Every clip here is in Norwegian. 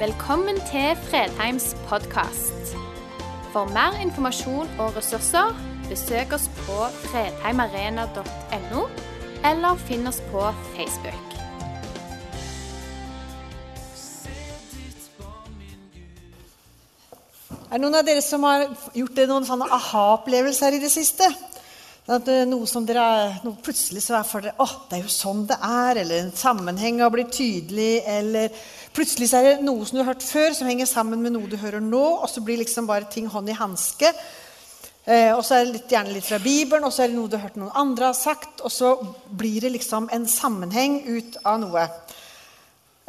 Velkommen til Fredheims podkast. For mer informasjon og ressurser, besøk oss på fredheimarena.no, eller finn oss på Facebook. Er det noen av dere som har gjort det noen sånne aha-opplevelser i det siste? At eh, noe som dere, noe plutselig så er for dere åh, det er jo sånn det er, eller en sammenheng har blitt tydelig, eller plutselig er det noe som du har hørt før, som henger sammen med noe du hører nå, og så blir liksom bare ting hånd i hanske. Eh, og så er det litt, gjerne litt fra Bibelen, og så er det noe du har hørt noen andre har sagt, og så blir det liksom en sammenheng ut av noe.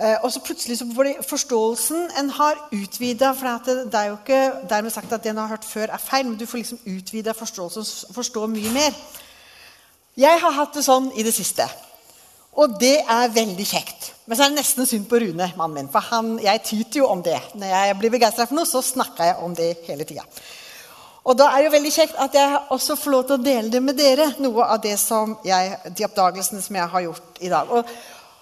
Eh, og så plutselig så blir forståelsen en har utvida. For det, det, er jo ikke dermed sagt at det en har hørt før, er feil, men du får liksom utvida forståelsen og forstå mye mer. Jeg har hatt det sånn i det siste. Og det er veldig kjekt. Men så er det nesten synd på Rune, mannen min. For han, jeg tyter jo om det. Når jeg blir begeistra for noe, så snakker jeg om det hele tida. Og da er det jo veldig kjekt at jeg også får lov til å dele det med dere. Noe av det som jeg, de oppdagelsene som jeg har gjort i dag. Og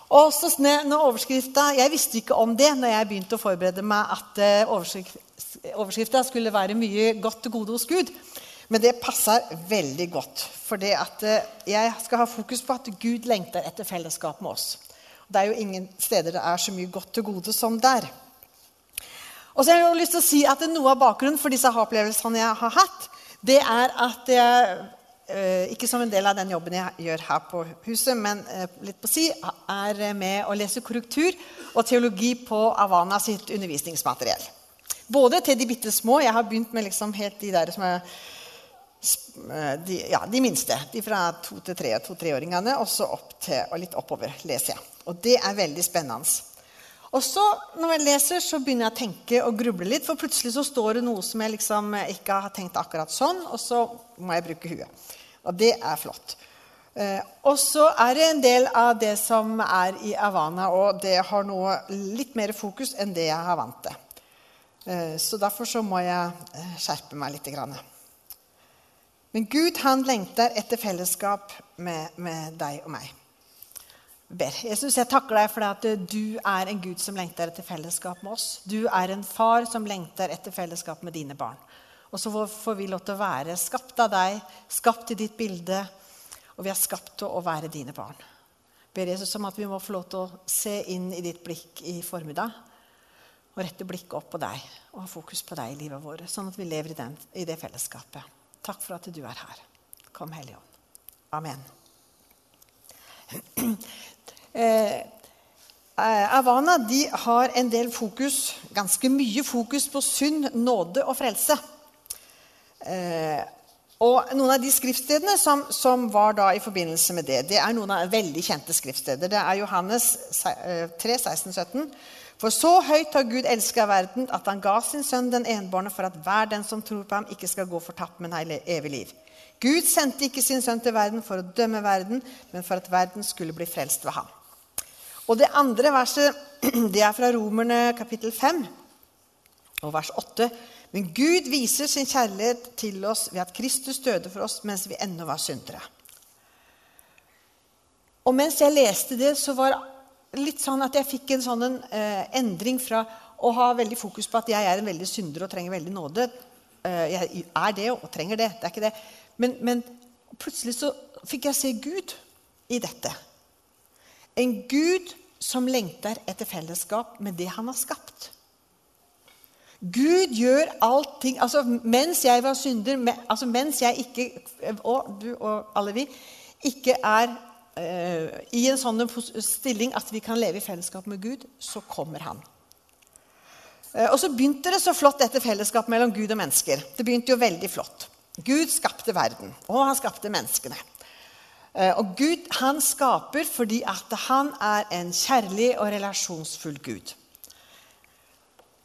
og så når overskrifta, Jeg visste ikke om det når jeg begynte å forberede meg, at eh, overskrifta skulle være 'Mye godt til gode hos Gud'. Men det passer veldig godt. For eh, jeg skal ha fokus på at Gud lengter etter fellesskap med oss. Det er jo ingen steder det er så mye godt til gode som der. Og så har jeg lyst til å si at Noe av bakgrunnen for disse opplevelsene jeg har hatt, det er at jeg Eh, ikke som en del av den jobben jeg gjør her på huset, men eh, litt på si, er med å lese korrektur og teologi på Avana sitt undervisningsmateriell. Både til de bitte små. Jeg har begynt med liksom helt de der som er de, ja, de minste. De fra to til tre, to-treåringene, og så opp til, og litt oppover leser jeg. Og det er veldig spennende. Og så, når jeg leser, så begynner jeg å tenke og gruble litt. For plutselig så står det noe som jeg liksom ikke har tenkt akkurat sånn, og så må jeg bruke huet. Og det er flott. Eh, og så er det en del av det som er i Havana, og det har noe litt mer fokus enn det jeg har vant til. Eh, så derfor så må jeg eh, skjerpe meg litt. Men Gud han lengter etter fellesskap med, med deg og meg. Ber. Jesus, jeg takker deg for at du er en Gud som lengter etter fellesskap med oss. Du er en far som lengter etter fellesskap med dine barn. Og så får vi lov til å være skapt av deg, skapt i ditt bilde, og vi er skapt til å være dine barn. Ber Jesus om at vi må få lov til å se inn i ditt blikk i formiddag og rette blikket opp på deg og ha fokus på deg i livet vårt, sånn at vi lever i, den, i det fellesskapet. Takk for at du er her. Kom, Hellige Ånd. Amen. Eh, Avana de har en del fokus, ganske mye fokus på synd, nåde og frelse. Eh, og Noen av de skriftstedene som, som, var da i forbindelse med det, det er noen av veldig kjente skriftsteder. Det er Johannes 3, 16, 17. For så høyt har Gud elska verden, at han ga sin sønn den enbårne, for at hver den som tror på ham, ikke skal gå fortapt, men ha evig liv. Gud sendte ikke sin sønn til verden for å dømme verden, men for at verden skulle bli frelst ved ham. Og Det andre verset det er fra Romerne kapittel 5 og vers 8. Men Gud viser sin kjærlighet til oss ved at Kristus døde for oss mens vi ennå var syndere. Og mens jeg leste det, så var litt sånn at jeg fikk en sånn eh, endring fra å ha veldig fokus på at jeg er en veldig synder og trenger veldig nåde. Eh, jeg er det og trenger det. Det er ikke det. Men, men plutselig så fikk jeg se Gud i dette. En Gud som lengter etter fellesskap med det han har skapt. Gud gjør allting altså Mens jeg var synder, altså mens jeg ikke Og du og alle vi ikke er i en sånn stilling at vi kan leve i fellesskap med Gud, så kommer Han. Uh, og så begynte det så flott dette fellesskapet mellom Gud og mennesker. Det begynte jo veldig flott. Gud skapte verden, og han skapte menneskene. Uh, og Gud han skaper fordi at han er en kjærlig og relasjonsfull Gud.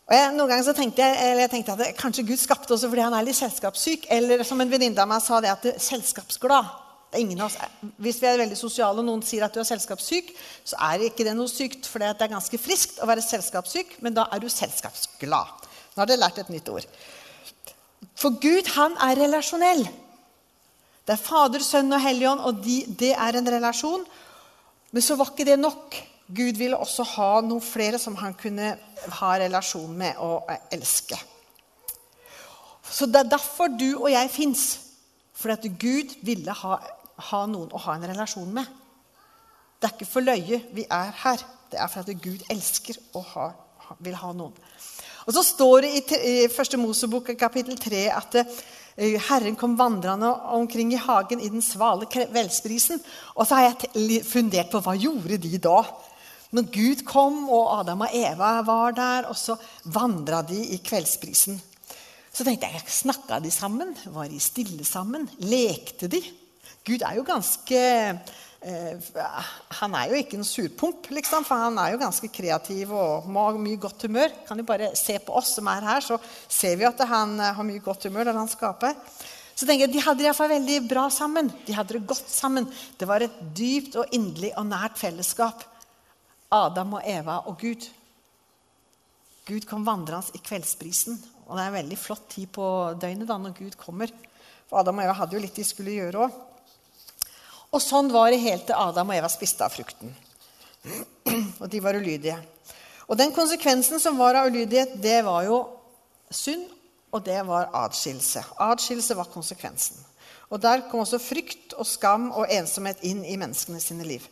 Og jeg, noen ganger så tenkte jeg, jeg tenkte at kanskje Gud skapte også fordi han er litt selskapssyk. Eller som en venninne av meg sa, det at det, er av oss, hvis vi er veldig sosiale og noen sier at du er selskapssyk, så er ikke det noe sykt, for det er ganske friskt å være selskapssyk, men da er du selskapsglad. Nå har dere lært et nytt ord. For Gud, han er relasjonell. Det er Fader, Sønn og Helligånd, og de, det er en relasjon. Men så var ikke det nok. Gud ville også ha noen flere som han kunne ha relasjon med og elske. Så det er derfor du og jeg fins. Fordi at Gud ville ha, ha, noen å ha en relasjon med. Det er ikke for løye vi er her. Det er fordi Gud elsker og ha, vil ha noen. Og så står det i, i Første Mosebok kapittel 3 at Eh, Herren kom vandrende omkring i hagen i den svale kveldsbrisen. Og så har jeg fundert på hva gjorde de da? Når Gud kom, og Adam og Eva var der, og så vandra de i kveldsbrisen. Så tenkte jeg, snakka de sammen? Var de stille sammen? Lekte de? Gud er jo ganske Eh, han er jo ikke en surpomp, liksom, for han er jo ganske kreativ og har mye godt humør. Kan jo bare se på oss som er her, så ser vi at han eh, har mye godt humør når han skaper. Så tenker jeg, De hadde det iallfall veldig bra sammen. De hadde det godt sammen. Det var et dypt og inderlig og nært fellesskap. Adam og Eva og Gud. Gud kom vandrende i kveldsprisen. Og det er en veldig flott tid på døgnet da når Gud kommer. For Adam og Eva hadde jo litt de skulle gjøre òg. Og sånn var det helt til Adam og Eva spiste av frukten. Og de var ulydige. Og den konsekvensen som var av ulydighet, det var jo synd, og det var adskillelse. Adskillelse var konsekvensen. Og der kom også frykt og skam og ensomhet inn i menneskene sine liv.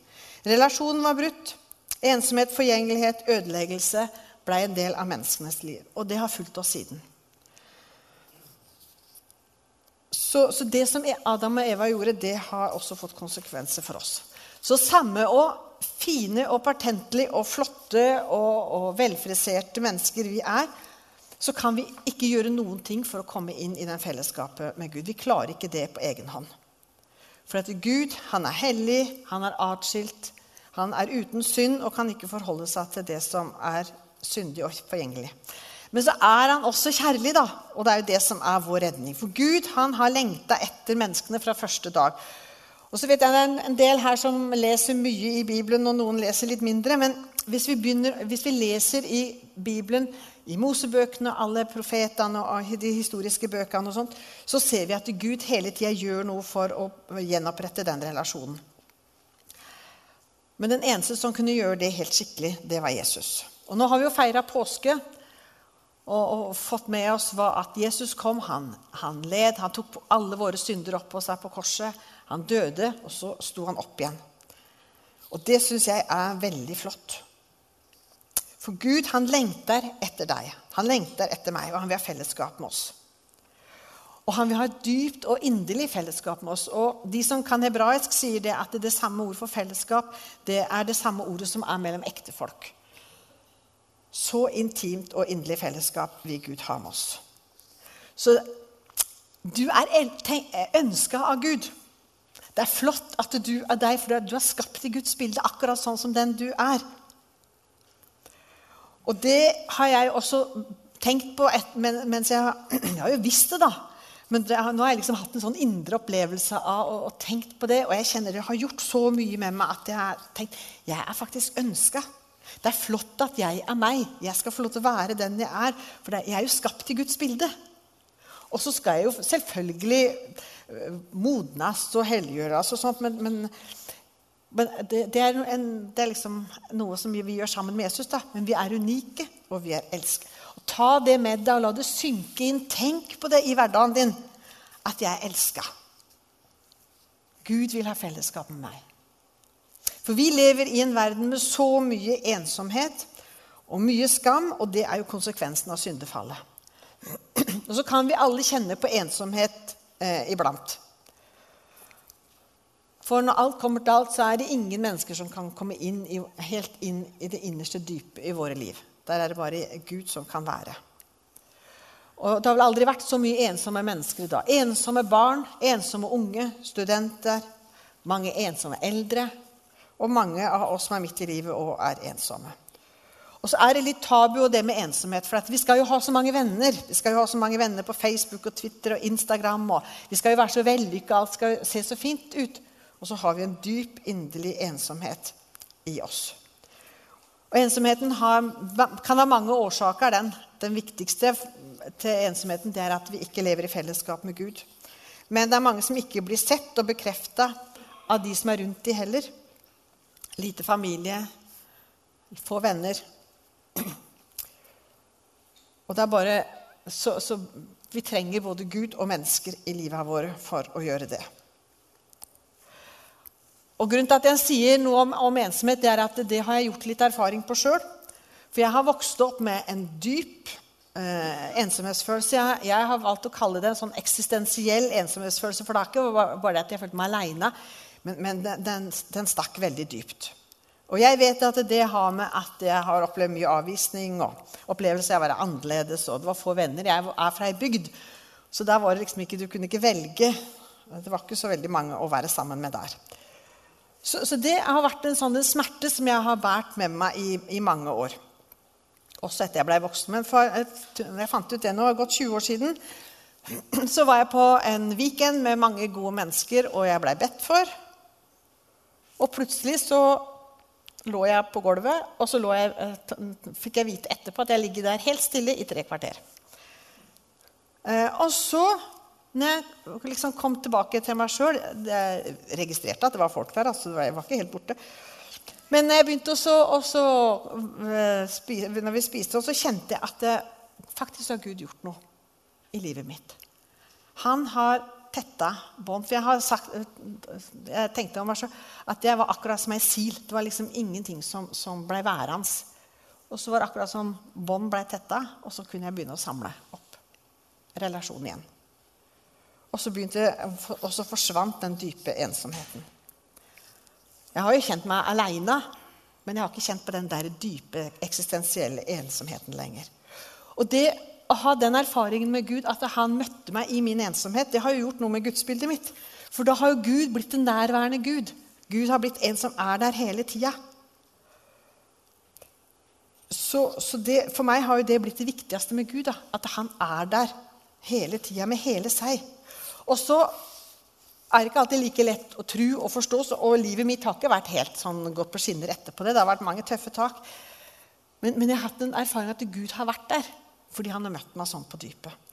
Relasjonen var brutt. Ensomhet, forgjengelighet, ødeleggelse ble en del av menneskenes liv. Og det har fulgt oss siden. Så, så, det som Adam og Eva gjorde, det har også fått konsekvenser for oss. Så samme og fine og patentlige og flotte og, og velfriserte mennesker vi er, så kan vi ikke gjøre noen ting for å komme inn i den fellesskapet med Gud. Vi klarer ikke det på egen hånd. For at Gud han er hellig, han er atskilt, han er uten synd og kan ikke forholde seg til det som er syndig og forgjengelig. Men så er han også kjærlig, da. Og det er jo det som er vår redning. For Gud han har lengta etter menneskene fra første dag. Og så vet jeg Det er en del her som leser mye i Bibelen, og noen leser litt mindre. Men hvis vi, begynner, hvis vi leser i Bibelen, i Mosebøkene, alle profetene og de historiske bøkene, og sånt, så ser vi at Gud hele tida gjør noe for å gjenopprette den relasjonen. Men den eneste som kunne gjøre det helt skikkelig, det var Jesus. Og nå har vi jo feira påske og, og, fått med oss var at Jesus kom. Han, han led, han tok alle våre synder opp på seg på korset. Han døde, og så sto han opp igjen. Og det syns jeg er veldig flott. For Gud, han lengter etter deg. Han lengter etter meg, og han vil ha fellesskap med oss. Og han vil ha et dypt og inderlig fellesskap med oss. Og de som kan hebraisk, sier det at det, det samme ord for fellesskap det er det samme ordet som er mellom ektefolk. Så intimt og inderlig fellesskap vil Gud ha med oss. Så du er ønska av Gud. Det er flott at du er deg, for du er skapt i Guds bilde, akkurat sånn som den du er. Og det har jeg også tenkt på et, mens jeg, jeg har jo visst det, da. Men det, nå har jeg liksom hatt en sånn indre opplevelse av og, og tenkt på det. Og jeg kjenner det har gjort så mye med meg at jeg har tenkt jeg er faktisk ønska. Det er flott at jeg er meg. Jeg skal få lov til å være den jeg er. For jeg er jo skapt i Guds bilde. Og så skal jeg jo selvfølgelig øh, modnes og helliggjøres og sånt, men, men, men det, det, er en, det, er liksom noe som vi, gjør sammen med Jesus. da. Men vi er unike, og vi er elsket. Og ta det med deg og la det synke inn. Tenk på det i hverdagen din. At jeg er elska. Gud vil ha fellesskap med meg. For vi lever i en verden med så mye ensomhet og mye skam, og det er jo konsekvensen av syndefallet. Og så kan vi alle kjenne på ensomhet eh, iblant. For når alt kommer til alt, så er det ingen mennesker som kan komme inn i, helt inn i det innerste dypet i våre liv. Der er det bare Gud som kan være. Og Det har vel aldri vært så mye ensomme mennesker i dag. Ensomme barn, ensomme unge, studenter, mange ensomme eldre. Og mange av oss som er midt i livet og er ensomme. Og så er det litt tabu og det med ensomhet. For vi skal jo ha så mange venner. Vi skal jo ha så mange venner på Facebook og Twitter og Instagram. og Vi skal jo være så vellykka, alt skal se så fint ut. Og så har vi en dyp, inderlig ensomhet i oss. Og ensomheten har, kan ha mange årsaker. Den, den viktigste til ensomheten det er at vi ikke lever i fellesskap med Gud. Men det er mange som ikke blir sett og bekrefta av de som er rundt de heller. Lite familie, få venner. Og det er bare så, så vi trenger både Gud og mennesker i livet vårt for å gjøre det. Og Grunnen til at jeg sier noe om, om ensomhet, det er at det har jeg gjort litt erfaring på sjøl. For jeg har vokst opp med en dyp eh, ensomhetsfølelse. Jeg, jeg, har valgt å kalle det en sånn eksistensiell ensomhetsfølelse. For det er ikke bare det at jeg følte meg aleine, men, men den, den, stakk veldig dypt. Og jeg vet at det har med at jeg har opplevd mye avvisning og opplevelse av å være annerledes. og Det var få venner. Jeg er fra ei bygd, så der var det liksom ikke, du kunne ikke velge. Det var ikke så veldig mange å være sammen med der. Så, så det har vært en sånn smerte som jeg har båret med meg i, i, mange år. Også etter jeg ble voksen. Men for, jeg fant ut det nå, har gått 20 år siden. Så var jeg på en weekend med mange gode mennesker, og jeg blei bedt for. Og plutselig så lå jeg på gulvet, og så jeg, eh, fikk jeg vite etterpå at jeg ligger der helt stille i tre kvarter. Eh, og så, når jeg liksom kom tilbake til meg sjøl Jeg registrerte at det var folk der, altså jeg var ikke helt borte. Men jeg begynte også, også eh, når vi spiste, så kjente jeg at det, faktisk har Gud gjort noe i livet mitt. Han har tetta bånd. For jeg har sagt, jeg tenkte om meg selv at jeg var akkurat som ei sil. Det var liksom ingenting som, som ble værende. Og så var det akkurat som bånd ble tetta, og så kunne jeg begynne å samle opp relasjonen igjen. Og så, begynte, og så forsvant den dype ensomheten. Jeg har jo kjent meg aleine, men jeg har ikke kjent på den der dype eksistensielle ensomheten lenger. Og det å ha den erfaringen med Gud, at han møtte meg i min ensomhet, det har jo gjort noe med gudsbildet mitt. For da har jo Gud blitt en nærværende Gud. Gud har blitt en som er der hele tida. Så, så det, for meg har jo det blitt det viktigste med Gud. Da, at han er der hele tida, med hele seg. Og så er det ikke alltid like lett å tro og forstå, og livet mitt har ikke vært helt sånn gått på skinner etterpå det. Det har vært mange tøffe tak. Men, men jeg har hatt en erfaring at Gud har vært der fordi han har møtt meg sånn på dypet.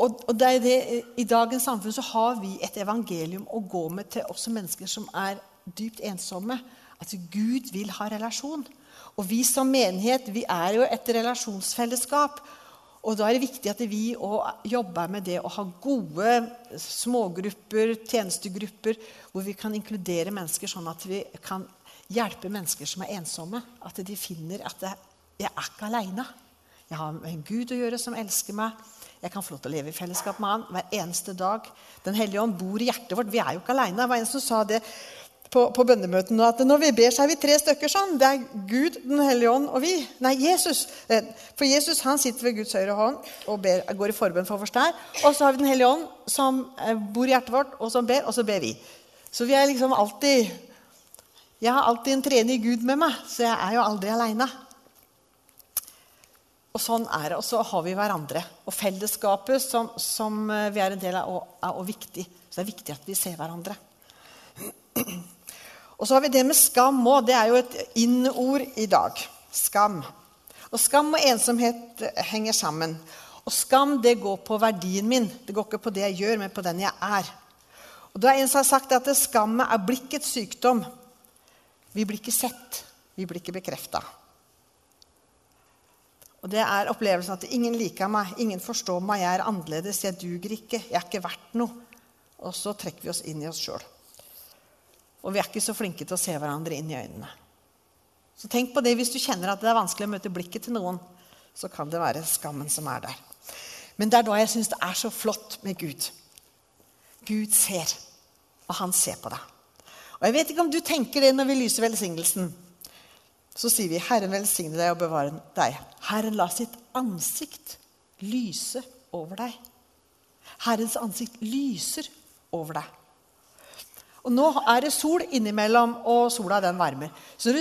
Og, og det det, I dagens samfunn så har vi et evangelium å gå med til også mennesker som er dypt ensomme. At Gud vil ha relasjon. Og vi som menighet vi er jo et relasjonsfellesskap. Og da er det viktig at vi jobber med det å ha gode smågrupper, tjenestegrupper, hvor vi kan inkludere mennesker sånn at vi kan hjelpe mennesker som er ensomme. At de finner at jeg er ikke aleine. Jeg har med en Gud å gjøre som elsker meg. Jeg kan få lov til å leve i fellesskap med han hver eneste dag. Den hellige ånd bor i hjertet vårt. Vi er jo ikke aleine. Det var en som sa det på, på bønnemøtene at når vi ber, så er vi tre stykker sånn. Det er Gud, Den hellige ånd og vi. Nei, Jesus. Eh, for Jesus han sitter ved Guds høyre hånd og ber, går i forbønn for oss der. Og så har vi Den hellige ånd som eh, bor i hjertet vårt, og som ber, og så ber vi. Så vi er liksom alltid Jeg har alltid en trenig Gud med meg, så jeg er jo aldri aleine. Og sånn er det. Og så har vi hverandre. Og fellesskapet som, som eh, vi er en del av, er også viktig. Så det er viktig at vi ser hverandre. Og så har vi det med skam òg. Det er jo et in-ord i dag. Skam. Og skam og ensomhet eh, henger sammen. Og skam det går på verdien min. Det går ikke på det jeg gjør, men på den jeg er. Og da er En som har sagt at skammet er blikkets sykdom. Vi blir ikke sett. Vi blir ikke bekrefta. Og det er opplevelsen at ingen liker meg, ingen forstår meg, jeg er annerledes, jeg duger ikke, jeg er ikke verdt noe. Og så trekker vi oss inn i oss sjøl. Og vi er ikke så flinke til å se hverandre inn i øynene. Så tenk på det hvis du kjenner at det er vanskelig å møte blikket til noen. Så kan det være skammen som er der. Men det er da jeg syns det er så flott med Gud. Gud ser, og han ser på deg. Og Jeg vet ikke om du tenker det når vi lyser velsignelsen så sier vi 'Herren velsigne deg og bevare deg'. Herren la sitt ansikt lyse over deg. Herrens ansikt lyser over deg. Og Nå er det sol innimellom, og sola den varmer. Så du,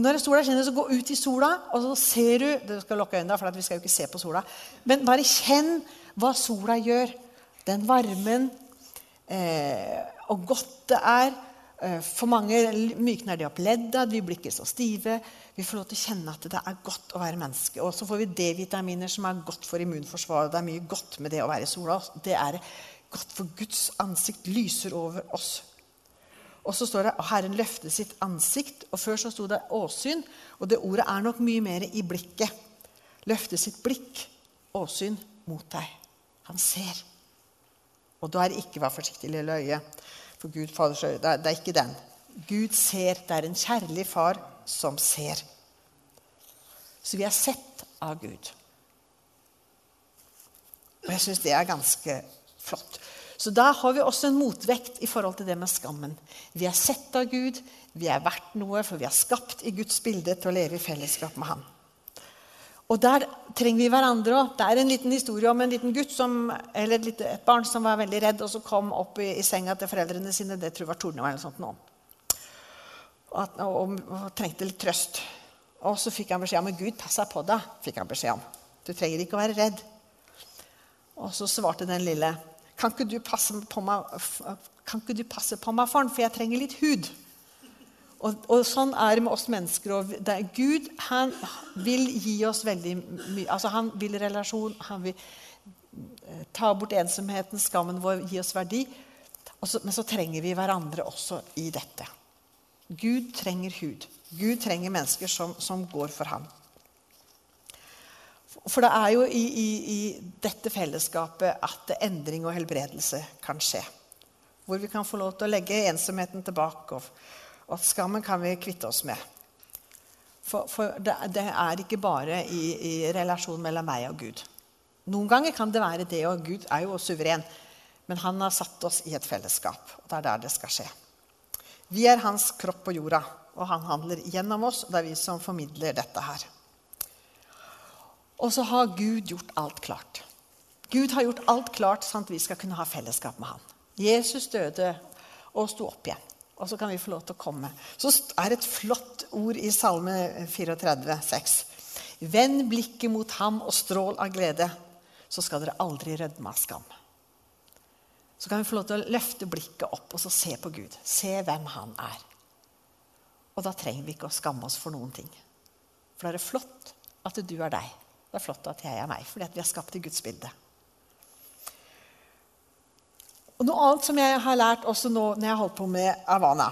når sola skinner, så gå ut i sola, og så ser du Du skal lukke øynene, for vi skal jo ikke se på sola. Men bare kjenn hva sola gjør. Den varmen, eh, og godt det er. Eh, for mange mykner det opp ledda, vi blir ikke så stive. Vi får lov til å kjenne at det er godt å være menneske. Og så får vi D-vitaminer som er godt for immunforsvaret. Det er mye godt med det å være i sola. Det er godt for Guds ansikt lyser over oss. Og så står det Herren løfte sitt ansikt. og Før så sto det åsyn. Og det ordet er nok mye mer i blikket. Løfte sitt blikk, åsyn, mot deg. Han ser. Og da er det ikke 'vær forsiktig, lille øye'. For Gud Faders øye. Det det er ikke den. Gud ser. Det er en kjærlig far som ser. Så vi er sett av Gud. Og jeg syns det er ganske flott. Så da har vi også en motvekt i forhold til det med skammen. Vi er sett av Gud, vi er verdt noe, for vi er skapt i Guds bilde til å leve i fellesskap med Han. Og der trenger vi hverandre òg. Det er en liten historie om en liten gutt som, eller et, lite, et barn som var veldig redd, og så kom opp i, i senga til foreldrene sine. Det tror jeg var tordenvær eller sånt nå. Og, og, og, og, trengte litt trøst. Og så fikk han beskjed om at Gud passa på deg. fikk han beskjed om. Du trenger ikke å være redd. Og så svarte den lille kan ikke, du passe på meg, kan ikke du passe på meg, faren, for jeg trenger litt hud? Og, og, sånn er det med oss mennesker. Og det, Gud han vil gi oss veldig mye. Altså, han vil relasjon. Han vil eh, ta bort ensomheten, skammen vår, gi oss verdi. Så, men så trenger vi hverandre også i dette. Gud trenger hud. Gud trenger mennesker som, som går for ham. For det er jo i, i, i, dette fellesskapet at endring og helbredelse kan skje. Hvor vi kan få lov til å legge ensomheten tilbake, og, og at skammen kan vi kvitte oss med. For, for det, det, er ikke bare i, i relasjon mellom meg og Gud. Noen ganger kan det være det, og Gud er jo suveren. Men han har satt oss i et fellesskap, og det er der det skal skje. Vi er hans kropp på jorda, og han handler gjennom oss. og Det er vi som formidler dette her. Og så har Gud gjort alt klart. Gud har gjort alt klart sånn at vi skal kunne ha fellesskap med ham. Jesus døde og sto opp igjen. Og så kan vi få lov til å komme. Så er et flott ord i Salme 34, 6. Vend blikket mot ham og strål av glede, så skal dere aldri rødme av skam. Så kan vi få lov til å løfte blikket opp og så se på Gud. Se hvem han er. Og da trenger vi ikke å skamme oss for noen ting. For da er det flott at du er deg. Det er flott at jeg er meg, fordi vi er skapt i Guds bilde. Og Noe annet som jeg har lært også nå når jeg har holdt på med Avana,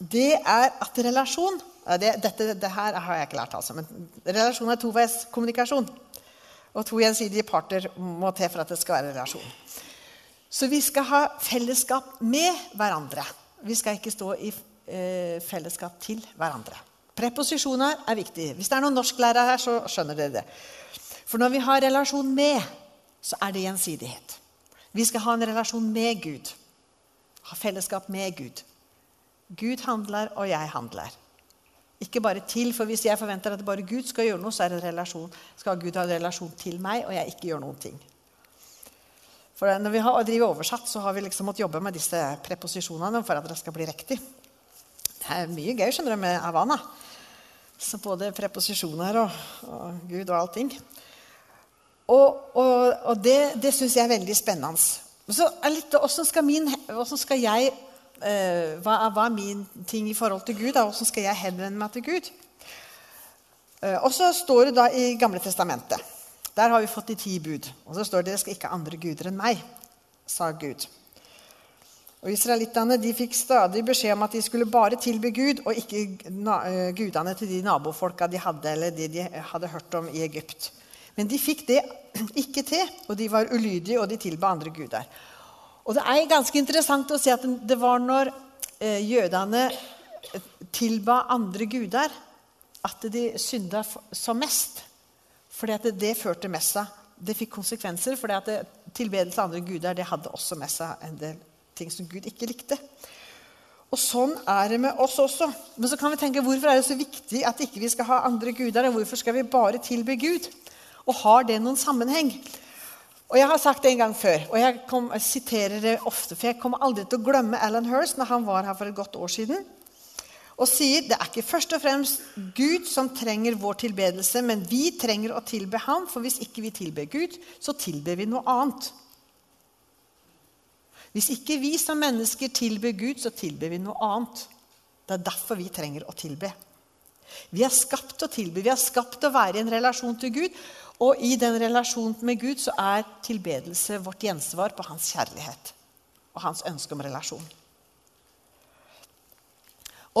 det er at relasjon det, dette, det her har jeg ikke lært, altså, men relasjon er toveis kommunikasjon. Og to gjensidige parter må til for at det skal være relasjon. Så vi skal ha fellesskap med hverandre. Vi skal ikke stå i eh, fellesskap til hverandre. Preposisjoner er viktig. Hvis det er noen norsklærere her, så skjønner dere det. For når vi har relasjon med, så er det gjensidighet. Vi skal ha en relasjon med Gud. Ha fellesskap med Gud. Gud handler, og jeg handler. Ikke bare til, for Hvis jeg forventer at bare Gud skal gjøre noe, så skal Gud ha en relasjon til meg, og jeg ikke gjør noen ting. For Når vi har driver oversatt, så har vi liksom måttet jobbe med disse preposisjonene for at det skal bli riktig. Det er mye gøy skjønner du, med Havana. Så både preposisjoner og, og Gud og allting. Og, og, og det, det syns jeg er veldig spennende. Så er litt, hvordan skal, min, hvordan skal jeg eh, hva, er, min ting i forhold til Gud? Hvordan skal jeg henvende meg til Gud? Eh, og så står det da i Gamle testamentet. Der har vi fått de ti bud. Og så står det dere skal ikke ha andre guder enn meg, sa Gud. Og Israelittene fikk stadig beskjed om at de skulle bare tilby Gud, og ikke eh, gudene til de nabofolka de hadde, eller de de hadde hørt om i Egypt. Men de fikk det ikke til, og de var ulydige, og de tilba andre guder. Og Det er ganske interessant å se at det var når eh, jødene eh, tilba andre guder, at de synda som mest. Fordi at det, førte med seg Det fikk konsekvenser, fordi at tilbedelse av andre guder det hadde også med seg en del ting som Gud ikke likte. Og Sånn er det med oss også. Men så kan vi tenke, hvorfor er det så viktig at ikke vi skal ha andre guder? Og hvorfor skal vi bare tilbe Gud? Og har det noen sammenheng? Og Jeg har sagt det en gang før, og jeg, kom, jeg siterer det ofte. For jeg kommer aldri til å glemme Alan Hirst når han var her for et godt år siden. Og sier det er ikke først og fremst Gud som trenger vår tilbedelse, men vi trenger å tilbe ham, for hvis ikke vi tilber Gud, så tilber vi noe annet. Hvis ikke vi som mennesker tilber Gud, så tilber vi noe annet. Det er derfor vi trenger å tilbe. Vi er skapt å tilbe. vi er skapt å være i en relasjon til Gud. Og i den relasjonen med Gud så er tilbedelse vårt gjensvar på hans kjærlighet og hans ønske om relasjon.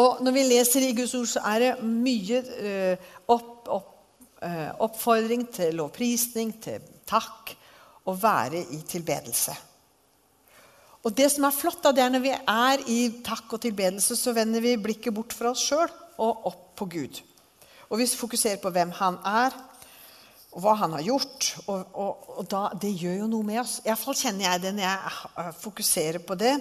Og når vi leser i Guds ord, så er det mye eh, opp, opp, eh, oppfordring til lovprisning, til takk, å være i tilbedelse. Og det som er flott, da, det er når vi er i takk og tilbedelse, så vender vi blikket bort fra oss sjøl og opp på Gud. Og vi fokuserer på hvem han er, og hva han har gjort. Og, og, og da, det gjør jo noe med oss. Iallfall kjenner jeg det når jeg fokuserer på det.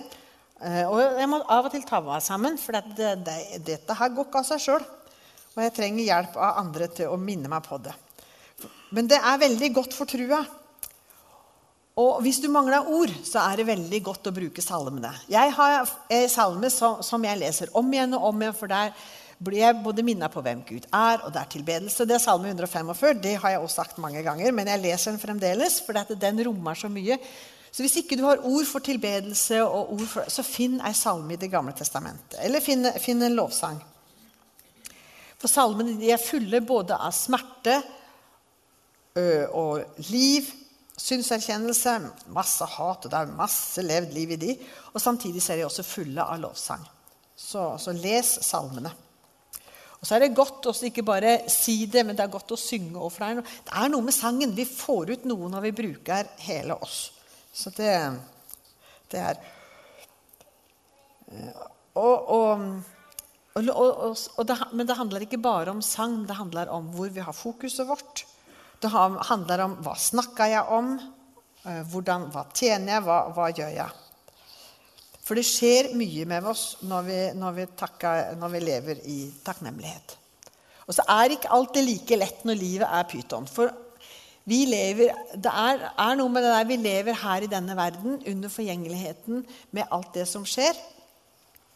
Eh, og jeg må av og til ta meg sammen, for det, det, dette her går ikke av seg sjøl. Og jeg trenger hjelp av andre til å minne meg på det. Men det er veldig godt for trua. Og hvis du mangler ord, så er det veldig godt å bruke salmene. Jeg har en salme som, jeg leser om igjen og om igjen, for der blir jeg både minnet på hvem Gud er, og det er tilbedelse. Det er Salme 145. Det har jeg også sagt mange ganger, men jeg leser den fremdeles, for den rommer så mye. Så hvis ikke du har ord for tilbedelse, ord for, så finn ei salme i Det gamle testamentet. Eller finn, finn en lovsang. For salmene er fulle både av smerte ø, og liv, synserkjennelse, masse hat, og det er masse levd liv i de. Og samtidig er de også fulle av lovsang. Så, så les salmene. Og så er det godt å ikke bare si det, men det er godt å synge. òg. det det er noe med sangen. Vi får ut noe når vi bruker hele oss. Så det, det er og, og, og, det, Men det handler ikke bare om sang. Det handler om hvor vi har fokuset vårt. Det handler om hva snakker jeg om, eh, hvordan, hva tjener jeg, hva, hva gjør jeg? For det skjer mye med oss når vi, når vi, takker, når vi lever i takknemlighet. Og så er ikke alltid like lett når livet er pyton. For vi lever, det er, er, noe med det der vi lever her i denne verden under forgjengeligheten med alt det som skjer.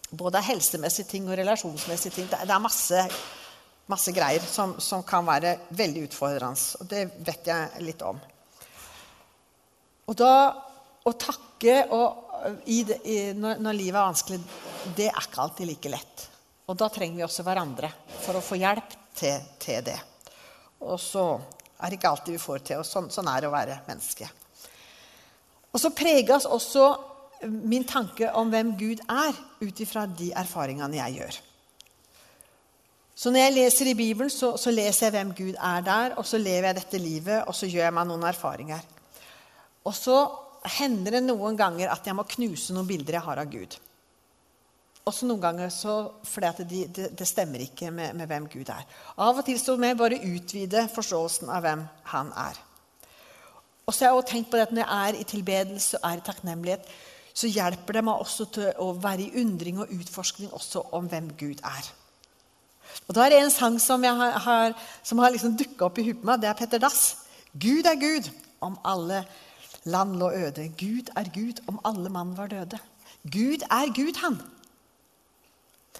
Både helsemessige ting og relasjonsmessige ting. Det, det er masse, masse greier som, som, kan være veldig utfordrende. Og det vet jeg litt om. Og da å takke og det, i, når, når, livet er vanskelig, det er ikke alltid like lett. Og da trenger vi også hverandre for å få hjelp til, til det. Og så er det ikke alltid vi får til. og Sånn, sånn er det å være menneske. Og så preges også min tanke om hvem Gud er, ut ifra de erfaringene jeg gjør. Så når jeg leser i Bibelen, så, så, leser jeg hvem Gud er der, og så lever jeg dette livet, og så gjør jeg meg noen erfaringer. Og så hender det noen ganger at jeg må knuse noen bilder jeg har av Gud. Også noen ganger så, fordi det, det, det, stemmer ikke med, med, hvem Gud er. Av og til så må jeg bare utvide forståelsen av hvem han er. Og så har jeg også tenkt på det at Når jeg er i tilbedelse og er i takknemlighet, så hjelper det meg også til å være i undring og utforskning også om hvem Gud er. Og Da er det en sang som, har, som har liksom dukka opp i huet på. Det er Petter Dass. Gud er Gud om alle Land lå øde. Gud er Gud om alle mann var døde. Gud er Gud, han.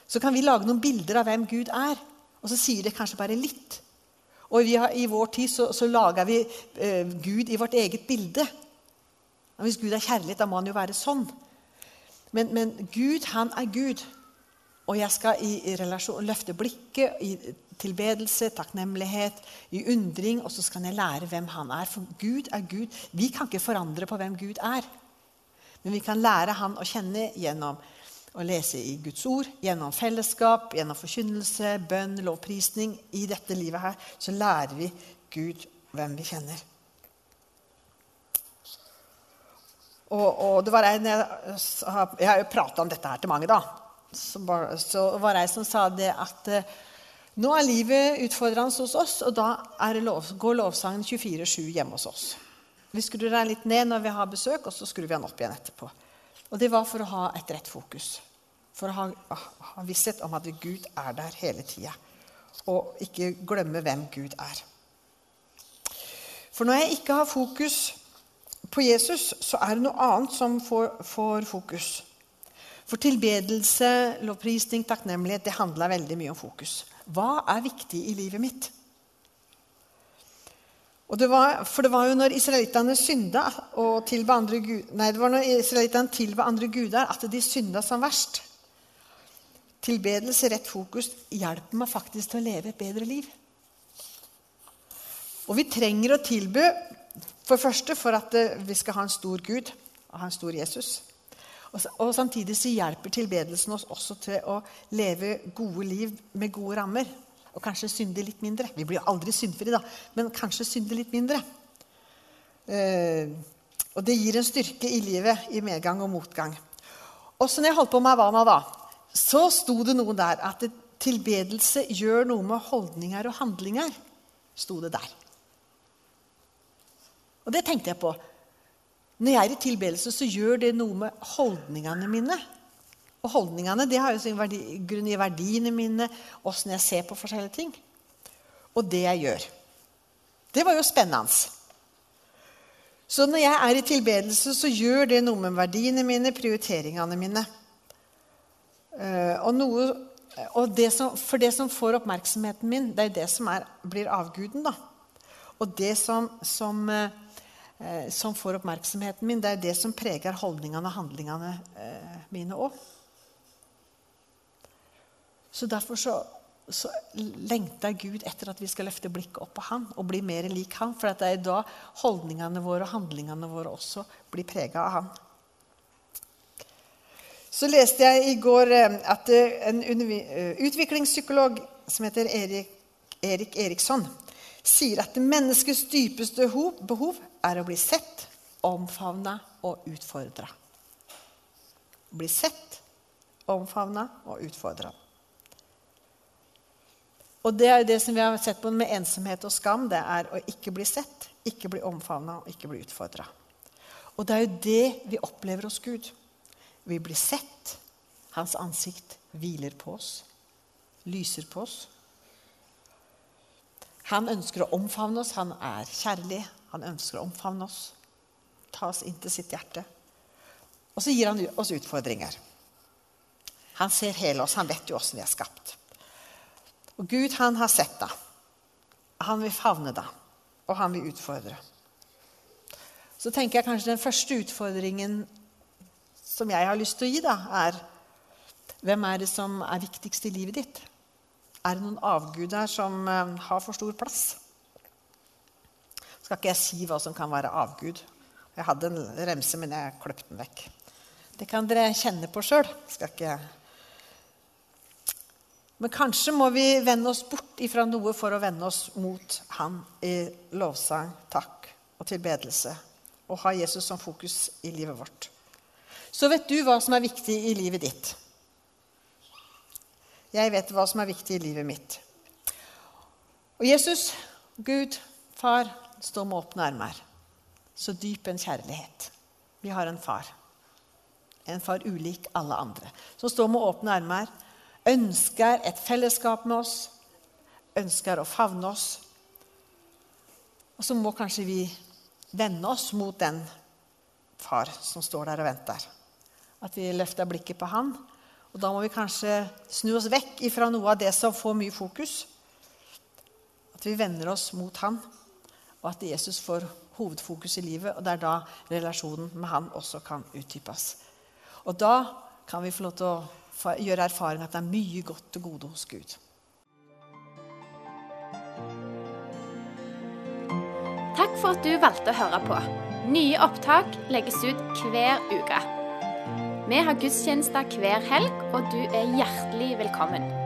Så kan vi lage noen bilder av hvem Gud er, og så sier det kanskje bare litt. Og har, I vår tid så, så lager vi eh, Gud i vårt eget bilde. Og hvis Gud er kjærlighet, da må han jo være sånn. Men, men Gud, han er Gud. Og jeg skal i, i relasjon, løfte blikket i tilbedelse, takknemlighet, i undring, og så skal jeg lære hvem han er. For Gud er Gud. Vi kan ikke forandre på hvem Gud er. Men vi kan lære han å kjenne gjennom å lese i Guds ord, gjennom fellesskap, gjennom forkynnelse, bønn, lovprisning. I dette livet her så lærer vi Gud hvem vi kjenner. Og, og det var en, jeg, jeg har jo prata om dette her til mange, da. Så, var, det ei som sa det at nå er livet utfordrende hos oss, og da lov, går lovsangen 24-7 hjemme hos oss. Vi skrur den litt ned når vi har besøk, og så skrur vi den opp igjen etterpå. Og Det var for å ha et rett fokus. For å ha, ha visshet om at Gud er der hele tida. Og ikke glemme hvem Gud er. For når jeg ikke har fokus på Jesus, så er det noe annet som får, får fokus. For tilbedelse, lovprisning, takknemlighet, det handler veldig mye om fokus. Hva er viktig i livet mitt? Det var, for det var jo når israelittene synda og tilba andre, tilba andre guder, at de synda som verst. Tilbedelse, rett fokus, hjelper meg faktisk til å leve et bedre liv. Og vi trenger å tilby for første for at eh, vi skal ha en stor Gud og ha en stor Jesus. Og, samtidig så hjelper tilbedelsen oss også til å leve gode liv med gode rammer. Og kanskje synde litt mindre. Vi blir jo aldri syndfrie, da, men kanskje synde litt mindre. Eh, og det gir en styrke i livet i medgang og motgang. Også når jeg holdt på med Havana, da, så sto det noe der at tilbedelse gjør noe med holdninger og handlinger. Sto det der. Og det tenkte jeg på. Når jeg er i tilbedelse, så gjør det noe med holdningene mine. Og holdningene det har jo sin verdi, grunn i verdiene mine, åssen jeg ser på forskjellige ting. Og det jeg gjør. Det var jo spennende. Så når jeg er i tilbedelse, så gjør det noe med verdiene mine, prioriteringene mine. Eh, og, noe, og det som, for det som får oppmerksomheten min, det er det som er, blir avguden. da. Og det som, som eh, som får oppmerksomheten min, det er det som preger holdningene og handlingene eh, mine òg. Så derfor så, så, lengter Gud etter at vi skal løfte blikket opp på Han og bli mer lik Han. For det er da holdningene våre og handlingene våre også blir prega av Han. Så leste jeg i går eh, at eh, en eh, utviklingspsykolog som heter Erik, Erik Eriksson, sier at menneskets dypeste behov er å bli sett, omfavna og utfordra. Bli sett, omfavna og utfordra. Og det er det som vi har sett på med ensomhet og skam. Det er å ikke bli sett, ikke bli omfavna og ikke bli utfordra. Og det er jo det vi opplever hos Gud. Vi blir sett. Hans ansikt hviler på oss, lyser på oss. Han ønsker å omfavne oss. Han er kjærlig. Han ønsker å omfavne oss, ta oss inn til sitt hjerte. Og så gir han oss utfordringer. Han ser hele oss. Han vet jo åssen vi er skapt. Og Gud, han har sett det. Han vil favne det, og han vil utfordre. Så tenker jeg kanskje den første utfordringen som jeg har lyst til å gi, da, er hvem er det som er viktigst i livet ditt? Er det noen avguder som eh, har for stor plass? Skal ikke jeg si hva som kan være avgud. Jeg hadde en remse, men jeg kløpte den vekk. Det kan dere kjenne på sjøl. Men kanskje må vi vende oss bort ifra noe for å vende oss mot Han i lovsang, takk og tilbedelse. Og ha Jesus som fokus i livet vårt. Så vet du hva som er viktig i livet ditt. Jeg vet hva som er viktig i livet mitt. Og Jesus, Gud, Far, står med åpne armer. Så dyp en kjærlighet. Vi har en far. En far ulik alle andre. Som står med åpne armer, ønsker et fellesskap med oss, ønsker å favne oss. Og så må kanskje vi vende oss mot den far som står der og venter. At vi løfter blikket på han. Og da må vi kanskje snu oss vekk fra noe av det som får mye fokus. At vi vender oss mot han og at Jesus får hovedfokus i livet. Og det er da relasjonen med han også kan utdypes. Og da kan vi få lov til å gjøre erfaring at det er mye godt til gode hos Gud. Takk for at du valgte å høre på. Nye opptak legges ut hver uke. Vi har gudstjenester hver helg, og du er hjertelig velkommen.